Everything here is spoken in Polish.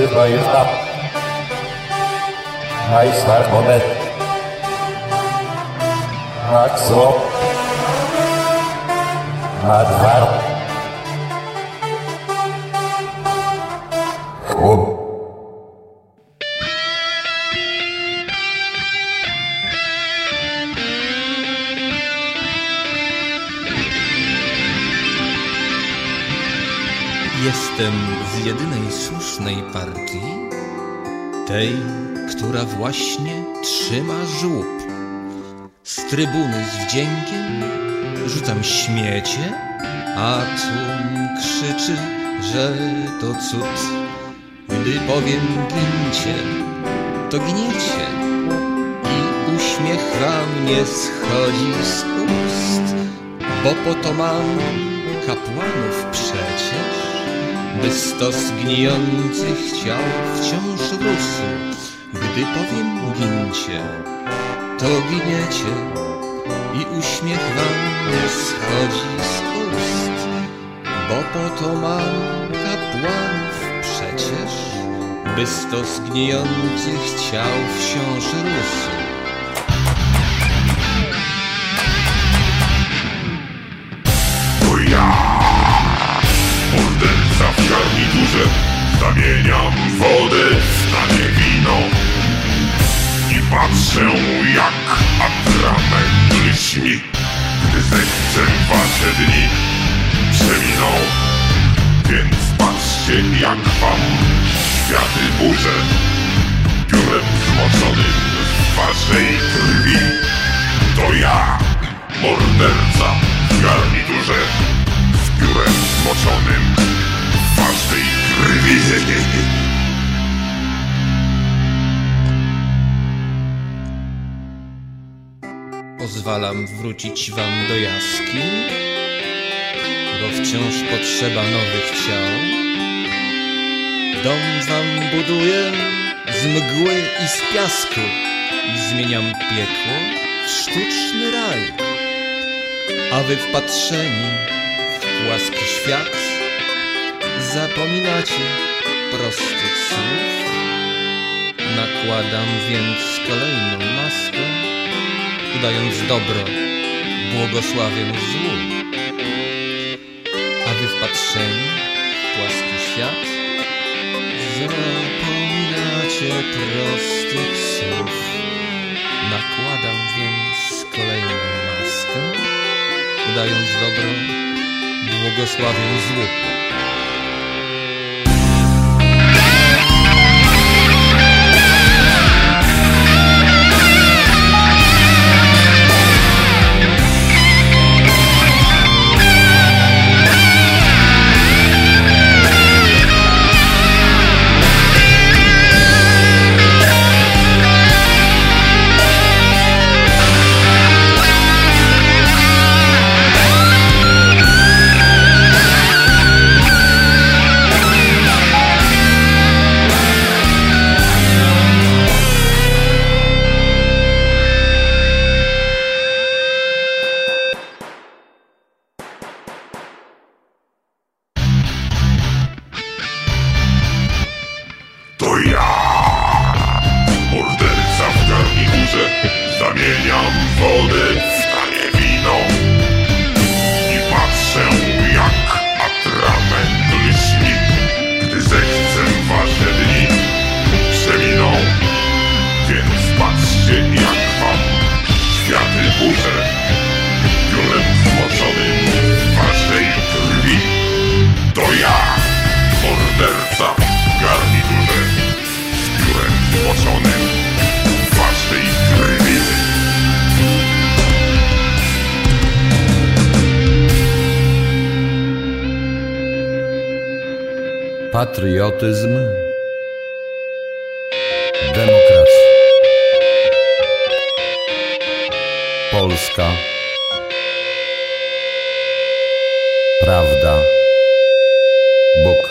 Silber hilft ab. Heiß war Moment. Jestem z jedynej słusznej partii, tej, która właśnie trzyma żłób. Z trybuny z wdziękiem rzucam śmiecie, a tłum krzyczy, że to cud. Gdy powiem gincie, to gniecie i uśmiech wam nie schodzi z ust, bo po to mam kapłanów przecież by stos gnijących ciał wciąż rósł. Gdy powiem gincie, to giniecie i uśmiech wam nie schodzi z ust, bo po to mam kapłanów przecież, by stos gnijących ciał wciąż rósł. Zamieniam wodę na nie wino i patrzę jak atrament lśni, gdy zechcę wasze dni przeminą. Więc patrzcie jak wam światy burzę, piórem zmoczonym w waszej krwi. To ja, morderca w Pozwalam wrócić wam do jaskiń, bo wciąż potrzeba nowych ciał. Dom wam buduję z mgły i z piasku i zmieniam piekło w sztuczny raj. A wy wpatrzeni w płaski świat zapominacie prostych słów. Nakładam więc kolejną maskę udając dobro, błogosławię złu. A wy wpatrzeni w płaski świat, zapominacie prostych słów. Nakładam więc kolejną maskę, udając dobro, błogosławię złu. Zamieniam wodę Patriotyzm, demokracja. Polska, prawda, Bóg.